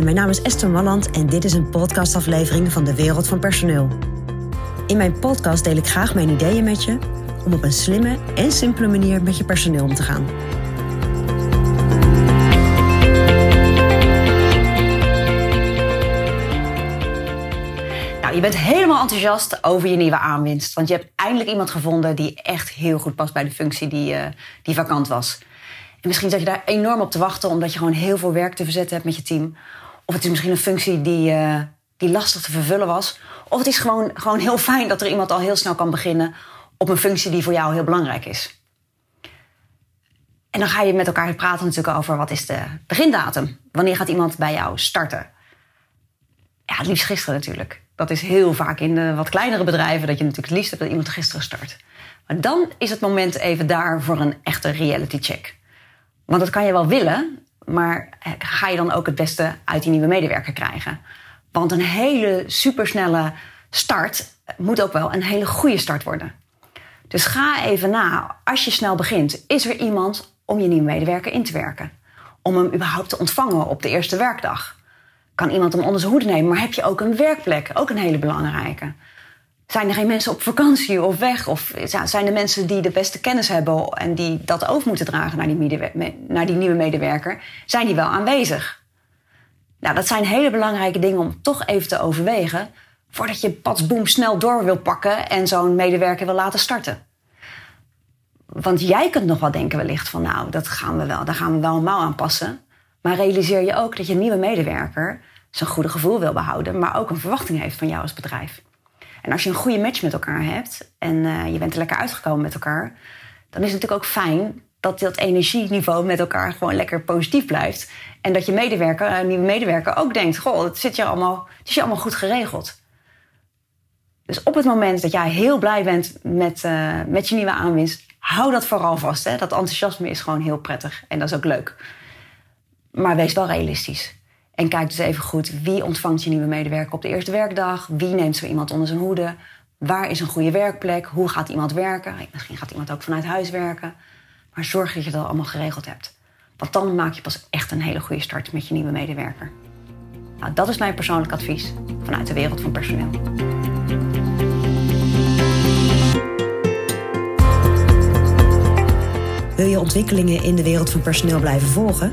Mijn naam is Esther Malland en dit is een podcastaflevering van de Wereld van Personeel. In mijn podcast deel ik graag mijn ideeën met je om op een slimme en simpele manier met je personeel om te gaan. Nou, je bent helemaal enthousiast over je nieuwe aanwinst. Want je hebt eindelijk iemand gevonden die echt heel goed past bij de functie die, uh, die vakant was. En misschien zat je daar enorm op te wachten omdat je gewoon heel veel werk te verzetten hebt met je team. Of het is misschien een functie die, uh, die lastig te vervullen was. Of het is gewoon, gewoon heel fijn dat er iemand al heel snel kan beginnen op een functie die voor jou heel belangrijk is. En dan ga je met elkaar praten natuurlijk over wat is de begindatum. Wanneer gaat iemand bij jou starten? Ja, het liefst gisteren natuurlijk. Dat is heel vaak in de wat kleinere bedrijven dat je natuurlijk het liefst hebt dat iemand gisteren start. Maar dan is het moment even daar voor een echte reality check. Want dat kan je wel willen, maar ga je dan ook het beste uit die nieuwe medewerker krijgen? Want een hele supersnelle start moet ook wel een hele goede start worden. Dus ga even na, als je snel begint, is er iemand om je nieuwe medewerker in te werken? Om hem überhaupt te ontvangen op de eerste werkdag? Kan iemand hem onder zijn hoede nemen, maar heb je ook een werkplek? Ook een hele belangrijke. Zijn er geen mensen op vakantie of weg? Of zijn er mensen die de beste kennis hebben en die dat over moeten dragen naar die, naar die nieuwe medewerker? Zijn die wel aanwezig? Nou, dat zijn hele belangrijke dingen om toch even te overwegen voordat je patsboom snel door wil pakken en zo'n medewerker wil laten starten. Want jij kunt nog wel denken wellicht van nou, dat gaan we wel, daar gaan we wel een mouw aanpassen. Maar realiseer je ook dat je nieuwe medewerker zijn goede gevoel wil behouden, maar ook een verwachting heeft van jou als bedrijf. En als je een goede match met elkaar hebt en uh, je bent er lekker uitgekomen met elkaar, dan is het natuurlijk ook fijn dat dat energieniveau met elkaar gewoon lekker positief blijft. En dat je medewerker, een nieuwe medewerker ook denkt: Goh, het, zit je allemaal, het is je allemaal goed geregeld. Dus op het moment dat jij heel blij bent met, uh, met je nieuwe aanwinst, hou dat vooral vast. Hè? Dat enthousiasme is gewoon heel prettig en dat is ook leuk. Maar wees wel realistisch. En kijk dus even goed wie ontvangt je nieuwe medewerker op de eerste werkdag. Wie neemt zo iemand onder zijn hoede? Waar is een goede werkplek? Hoe gaat iemand werken? Misschien gaat iemand ook vanuit huis werken. Maar zorg dat je dat allemaal geregeld hebt. Want dan maak je pas echt een hele goede start met je nieuwe medewerker. Nou, dat is mijn persoonlijk advies vanuit de wereld van personeel. Wil je ontwikkelingen in de wereld van personeel blijven volgen?